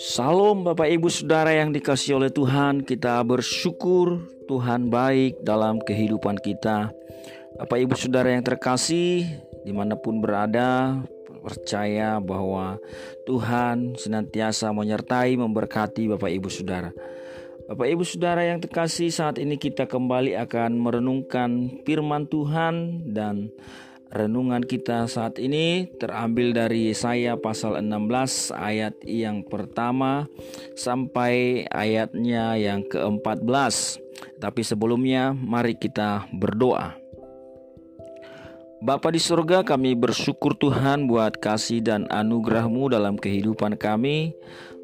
Salam Bapak Ibu Saudara yang dikasih oleh Tuhan Kita bersyukur Tuhan baik dalam kehidupan kita. Bapak Ibu Saudara yang terkasih Di mana pun berada Percaya bahwa Tuhan senantiasa menyertai memberkati Bapak Ibu Saudara. Bapak Ibu Saudara yang terkasih saat ini kita kembali akan merenungkan firman Tuhan dan Renungan kita saat ini terambil dari Yesaya pasal 16 ayat yang pertama sampai ayatnya yang ke-14. Tapi sebelumnya mari kita berdoa. Bapa di surga kami bersyukur Tuhan buat kasih dan anugerahmu dalam kehidupan kami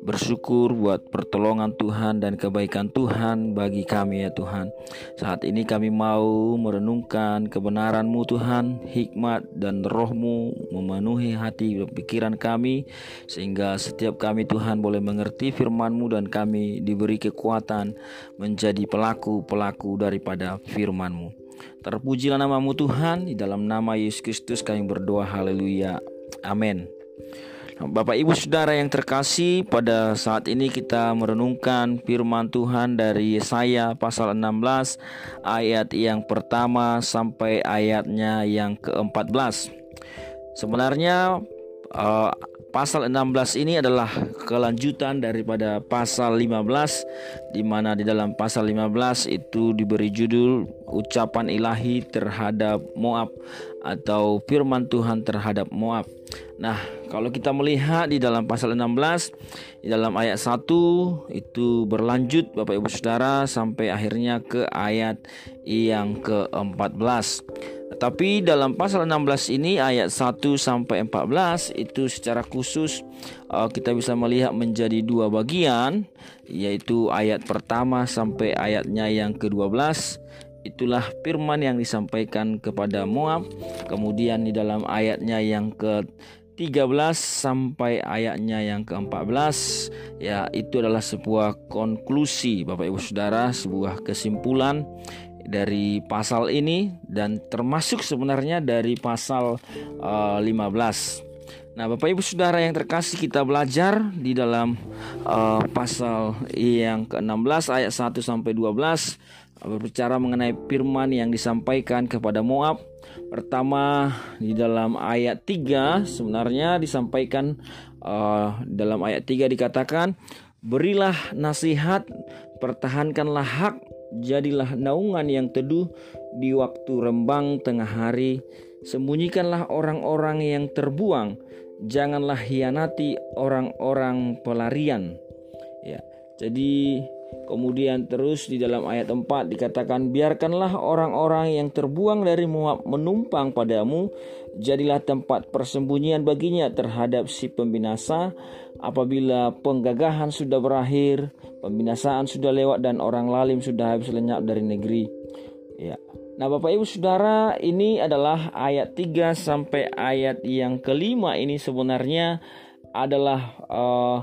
bersyukur buat pertolongan Tuhan dan kebaikan Tuhan bagi kami ya Tuhan. Saat ini kami mau merenungkan kebenaran-Mu Tuhan, hikmat dan roh-Mu memenuhi hati dan pikiran kami sehingga setiap kami Tuhan boleh mengerti firman-Mu dan kami diberi kekuatan menjadi pelaku-pelaku daripada firman-Mu. Terpujilah namamu Tuhan, di dalam nama Yesus Kristus kami berdoa haleluya. Amin. Bapak Ibu Saudara yang terkasih, pada saat ini kita merenungkan firman Tuhan dari Yesaya pasal 16 ayat yang pertama sampai ayatnya yang ke-14. Sebenarnya uh, pasal 16 ini adalah kelanjutan daripada pasal 15 di mana di dalam pasal 15 itu diberi judul ucapan ilahi terhadap Moab atau firman Tuhan terhadap Moab. Nah, kalau kita melihat di dalam pasal 16 di dalam ayat 1 itu berlanjut Bapak Ibu Saudara sampai akhirnya ke ayat yang ke-14. Tetapi dalam pasal 16 ini ayat 1 sampai 14 itu secara khusus uh, kita bisa melihat menjadi dua bagian yaitu ayat pertama sampai ayatnya yang ke-12 itulah firman yang disampaikan kepada Moab. Kemudian di dalam ayatnya yang ke 13 sampai ayatnya yang ke-14 ya itu adalah sebuah konklusi Bapak Ibu Saudara, sebuah kesimpulan dari pasal ini dan termasuk sebenarnya dari pasal uh, eh, 15. Nah, Bapak Ibu Saudara yang terkasih kita belajar di dalam uh, pasal yang ke-16 ayat 1 sampai 12 berbicara mengenai firman yang disampaikan kepada Moab. Pertama di dalam ayat 3 sebenarnya disampaikan uh, dalam ayat 3 dikatakan berilah nasihat, pertahankanlah hak, jadilah naungan yang teduh di waktu rembang tengah hari, sembunyikanlah orang-orang yang terbuang, janganlah hianati orang-orang pelarian. Ya. Jadi Kemudian terus di dalam ayat 4 dikatakan biarkanlah orang-orang yang terbuang dari Moab menumpang padamu jadilah tempat persembunyian baginya terhadap si pembinasa apabila penggagahan sudah berakhir pembinasaan sudah lewat dan orang lalim sudah habis lenyap dari negeri. Ya. Nah, Bapak Ibu Saudara, ini adalah ayat 3 sampai ayat yang kelima ini sebenarnya adalah uh,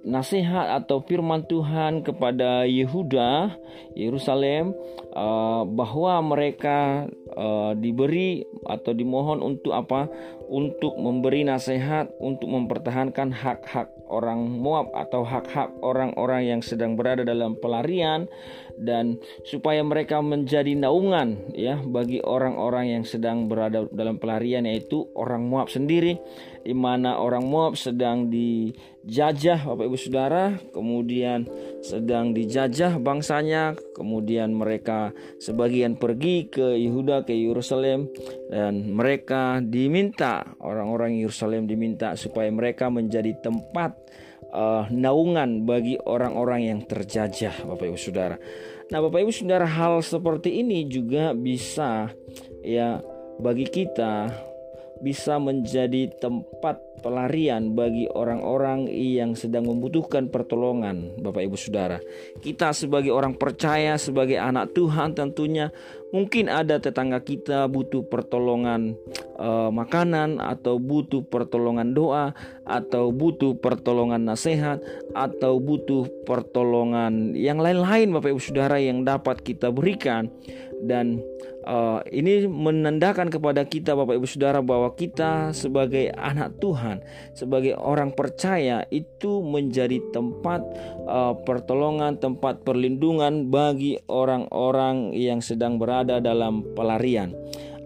nasihat atau firman Tuhan kepada Yehuda Yerusalem uh, bahwa mereka uh, diberi atau dimohon untuk apa? Untuk memberi nasihat untuk mempertahankan hak-hak orang Moab atau hak-hak orang-orang yang sedang berada dalam pelarian dan supaya mereka menjadi naungan ya bagi orang-orang yang sedang berada dalam pelarian yaitu orang Moab sendiri di mana orang Moab sedang dijajah Bapak Ibu Saudara kemudian sedang dijajah bangsanya kemudian mereka sebagian pergi ke Yehuda ke Yerusalem dan mereka diminta orang-orang Yerusalem diminta supaya mereka menjadi tempat uh, naungan bagi orang-orang yang terjajah Bapak Ibu Saudara. Nah, Bapak Ibu Saudara hal seperti ini juga bisa ya bagi kita bisa menjadi tempat pelarian bagi orang-orang yang sedang membutuhkan pertolongan, Bapak Ibu Saudara. Kita sebagai orang percaya, sebagai anak Tuhan tentunya Mungkin ada tetangga kita butuh pertolongan uh, makanan atau butuh pertolongan doa atau butuh pertolongan nasihat atau butuh pertolongan yang lain-lain Bapak Ibu Saudara yang dapat kita berikan. Dan uh, ini menandakan kepada kita Bapak Ibu Saudara bahwa kita sebagai anak Tuhan, sebagai orang percaya itu menjadi tempat uh, pertolongan, tempat perlindungan bagi orang-orang yang sedang berada dalam pelarian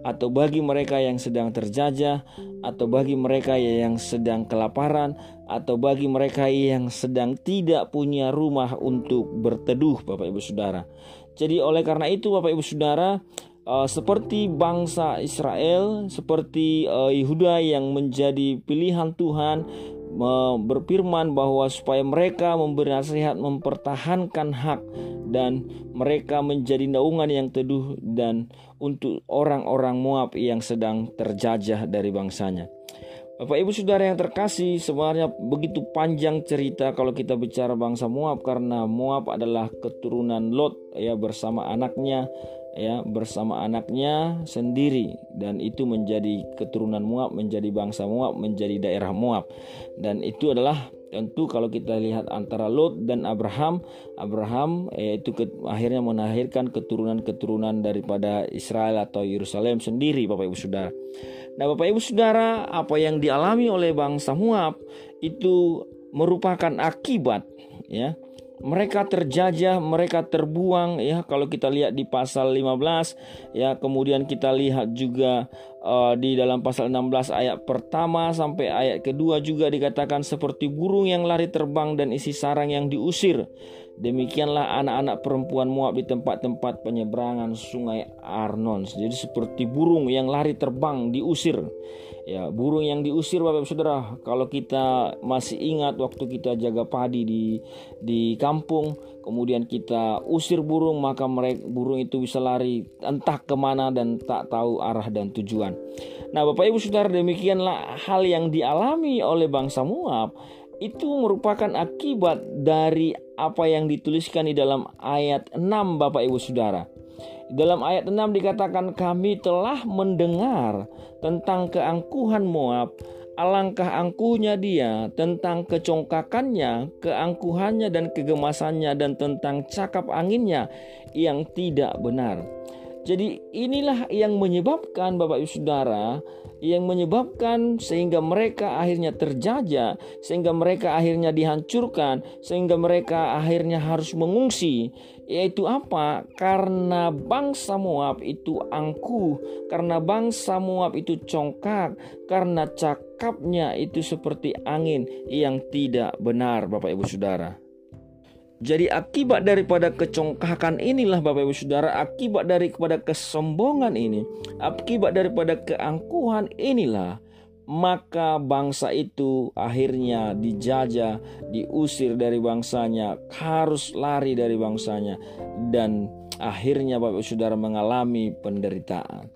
atau bagi mereka yang sedang terjajah atau bagi mereka yang sedang kelaparan atau bagi mereka yang sedang tidak punya rumah untuk berteduh Bapak Ibu Saudara. Jadi oleh karena itu Bapak Ibu Saudara uh, seperti bangsa Israel, seperti uh, Yehuda yang menjadi pilihan Tuhan berfirman bahwa supaya mereka memberi nasihat mempertahankan hak dan mereka menjadi naungan yang teduh dan untuk orang-orang Moab yang sedang terjajah dari bangsanya. Bapak Ibu Saudara yang terkasih, sebenarnya begitu panjang cerita kalau kita bicara bangsa Moab karena Moab adalah keturunan Lot ya bersama anaknya ya bersama anaknya sendiri dan itu menjadi keturunan Moab, menjadi bangsa Moab, menjadi daerah Moab. Dan itu adalah tentu kalau kita lihat antara Lot dan Abraham, Abraham yaitu ke, akhirnya menahirkan keturunan-keturunan daripada Israel atau Yerusalem sendiri Bapak Ibu Saudara. Nah, Bapak Ibu Saudara, apa yang dialami oleh bangsa Moab itu merupakan akibat ya. Mereka terjajah, mereka terbuang ya kalau kita lihat di pasal 15 ya, kemudian kita lihat juga uh, di dalam pasal 16 ayat pertama sampai ayat kedua juga dikatakan seperti burung yang lari terbang dan isi sarang yang diusir. Demikianlah anak-anak perempuan Moab di tempat-tempat penyeberangan sungai Arnon. Jadi seperti burung yang lari terbang diusir. Ya, burung yang diusir Bapak Ibu Saudara. Kalau kita masih ingat waktu kita jaga padi di di kampung, kemudian kita usir burung, maka mereka burung itu bisa lari entah ke mana dan tak tahu arah dan tujuan. Nah, Bapak Ibu Saudara, demikianlah hal yang dialami oleh bangsa Moab itu merupakan akibat dari apa yang dituliskan di dalam ayat 6 Bapak Ibu Saudara. Dalam ayat 6 dikatakan kami telah mendengar tentang keangkuhan Moab, alangkah angkuhnya dia, tentang kecongkakannya, keangkuhannya dan kegemasannya dan tentang cakap anginnya yang tidak benar. Jadi inilah yang menyebabkan Bapak Ibu Saudara yang menyebabkan sehingga mereka akhirnya terjajah, sehingga mereka akhirnya dihancurkan, sehingga mereka akhirnya harus mengungsi. Yaitu apa? Karena bangsa Moab itu angkuh, karena bangsa Moab itu congkak, karena cakapnya itu seperti angin yang tidak benar, Bapak Ibu Saudara. Jadi akibat daripada kecongkakan inilah Bapak Ibu Saudara, akibat daripada kesombongan ini, akibat daripada keangkuhan inilah maka bangsa itu akhirnya dijajah, diusir dari bangsanya, harus lari dari bangsanya dan akhirnya Bapak Ibu Saudara mengalami penderitaan.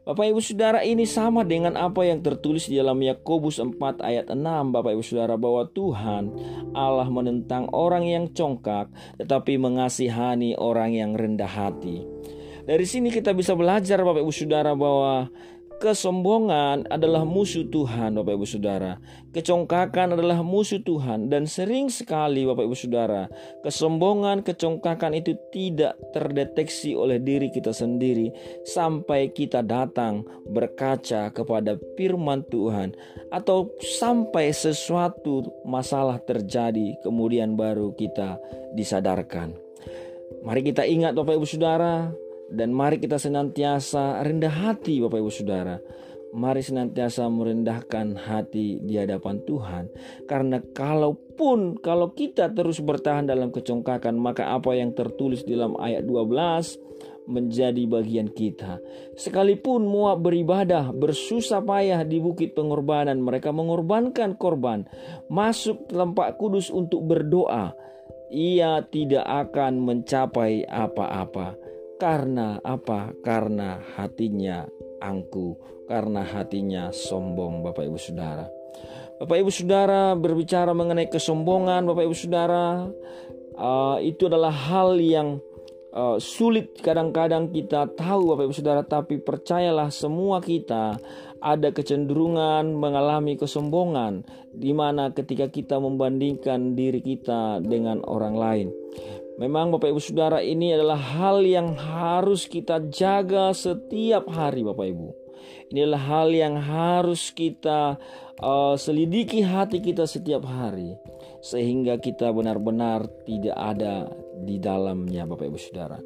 Bapak Ibu Saudara ini sama dengan apa yang tertulis di dalam Yakobus 4 ayat 6 Bapak Ibu Saudara bahwa Tuhan Allah menentang orang yang congkak tetapi mengasihani orang yang rendah hati. Dari sini kita bisa belajar Bapak Ibu Saudara bahwa Kesombongan adalah musuh Tuhan, Bapak Ibu Saudara. Kecongkakan adalah musuh Tuhan, dan sering sekali, Bapak Ibu Saudara, kesombongan, kecongkakan itu tidak terdeteksi oleh diri kita sendiri sampai kita datang berkaca kepada firman Tuhan, atau sampai sesuatu masalah terjadi, kemudian baru kita disadarkan. Mari kita ingat, Bapak Ibu Saudara, dan mari kita senantiasa rendah hati Bapak Ibu Saudara. Mari senantiasa merendahkan hati di hadapan Tuhan. Karena kalaupun kalau kita terus bertahan dalam kecongkakan, maka apa yang tertulis dalam ayat 12 menjadi bagian kita. Sekalipun Moab beribadah, bersusah payah di bukit pengorbanan, mereka mengorbankan korban, masuk tempat kudus untuk berdoa, ia tidak akan mencapai apa-apa karena apa? Karena hatinya angku, karena hatinya sombong, Bapak Ibu Saudara. Bapak Ibu Saudara berbicara mengenai kesombongan, Bapak Ibu Saudara, uh, itu adalah hal yang uh, sulit kadang-kadang kita tahu Bapak Ibu Saudara tapi percayalah semua kita ada kecenderungan mengalami kesombongan di mana ketika kita membandingkan diri kita dengan orang lain. Memang Bapak Ibu Saudara ini adalah hal yang harus kita jaga setiap hari Bapak Ibu. Ini adalah hal yang harus kita uh, selidiki hati kita setiap hari sehingga kita benar-benar tidak ada di dalamnya Bapak Ibu Saudara.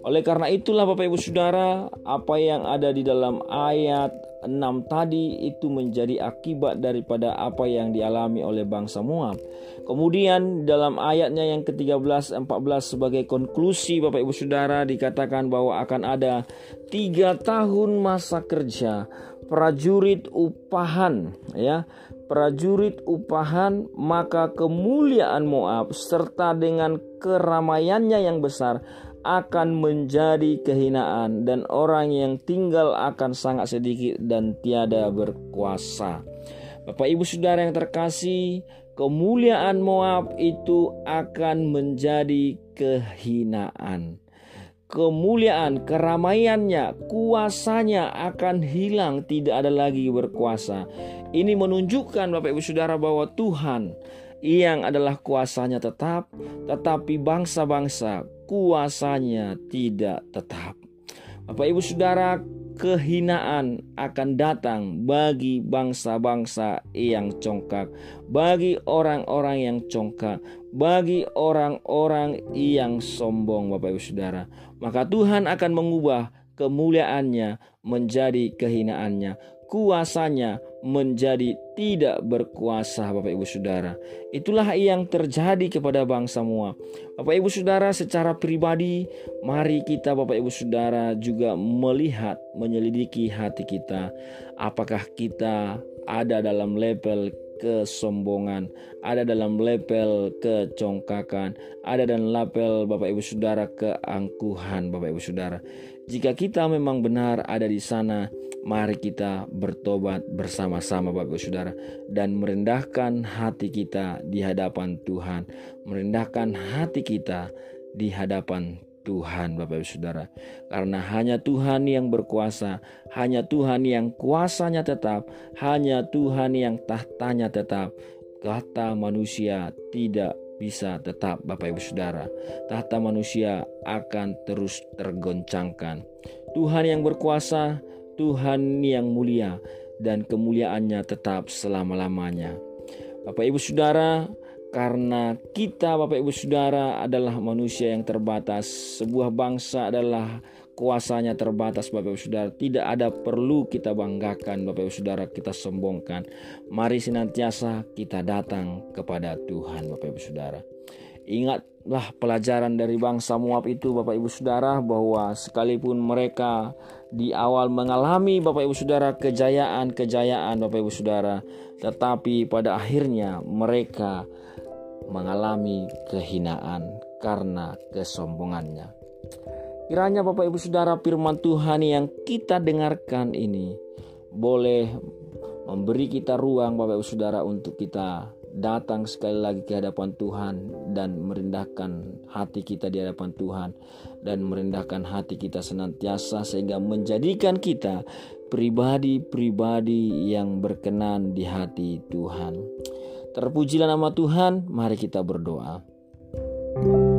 Oleh karena itulah Bapak Ibu Saudara, apa yang ada di dalam ayat 6 tadi itu menjadi akibat daripada apa yang dialami oleh bangsa Moab. Kemudian dalam ayatnya yang ke-13 14 sebagai konklusi Bapak Ibu Saudara dikatakan bahwa akan ada tiga tahun masa kerja prajurit upahan ya prajurit upahan, maka kemuliaan Moab serta dengan keramaiannya yang besar akan menjadi kehinaan dan orang yang tinggal akan sangat sedikit dan tiada berkuasa. Bapak Ibu Saudara yang terkasih, kemuliaan Moab itu akan menjadi kehinaan kemuliaan, keramaiannya, kuasanya akan hilang, tidak ada lagi berkuasa. Ini menunjukkan Bapak Ibu Saudara bahwa Tuhan yang adalah kuasanya tetap, tetapi bangsa-bangsa kuasanya tidak tetap. Bapak Ibu Saudara, kehinaan akan datang bagi bangsa-bangsa yang congkak, bagi orang-orang yang congkak, bagi orang-orang yang sombong, Bapak Ibu Saudara. Maka Tuhan akan mengubah kemuliaannya menjadi kehinaannya, kuasanya menjadi tidak berkuasa Bapak Ibu Saudara. Itulah yang terjadi kepada bangsa semua. Bapak Ibu Saudara secara pribadi mari kita Bapak Ibu Saudara juga melihat menyelidiki hati kita apakah kita ada dalam level kesombongan, ada dalam level kecongkakan, ada dalam level Bapak Ibu Saudara keangkuhan Bapak Ibu Saudara. Jika kita memang benar ada di sana, mari kita bertobat bersama-sama Bapak Ibu Saudara dan merendahkan hati kita di hadapan Tuhan, merendahkan hati kita di hadapan Tuhan Bapak Ibu Saudara. Karena hanya Tuhan yang berkuasa, hanya Tuhan yang kuasanya tetap, hanya Tuhan yang tahtanya tetap. Kata manusia tidak bisa tetap Bapak Ibu Saudara. Tahta manusia akan terus tergoncangkan. Tuhan yang berkuasa, Tuhan yang mulia dan kemuliaannya tetap selama-lamanya. Bapak Ibu Saudara, karena kita Bapak Ibu Saudara adalah manusia yang terbatas, sebuah bangsa adalah kuasanya terbatas Bapak Ibu Saudara. Tidak ada perlu kita banggakan Bapak Ibu Saudara, kita sombongkan. Mari senantiasa kita datang kepada Tuhan Bapak Ibu Saudara. Ingatlah pelajaran dari bangsa Moab itu Bapak Ibu Saudara bahwa sekalipun mereka di awal mengalami Bapak Ibu Saudara kejayaan-kejayaan Bapak Ibu Saudara, tetapi pada akhirnya mereka mengalami kehinaan karena kesombongannya. Kiranya Bapak Ibu Saudara firman Tuhan yang kita dengarkan ini boleh memberi kita ruang Bapak Ibu Saudara untuk kita datang sekali lagi ke hadapan Tuhan dan merendahkan hati kita di hadapan Tuhan dan merendahkan hati kita senantiasa sehingga menjadikan kita pribadi-pribadi yang berkenan di hati Tuhan. Terpujilah nama Tuhan, mari kita berdoa. thank you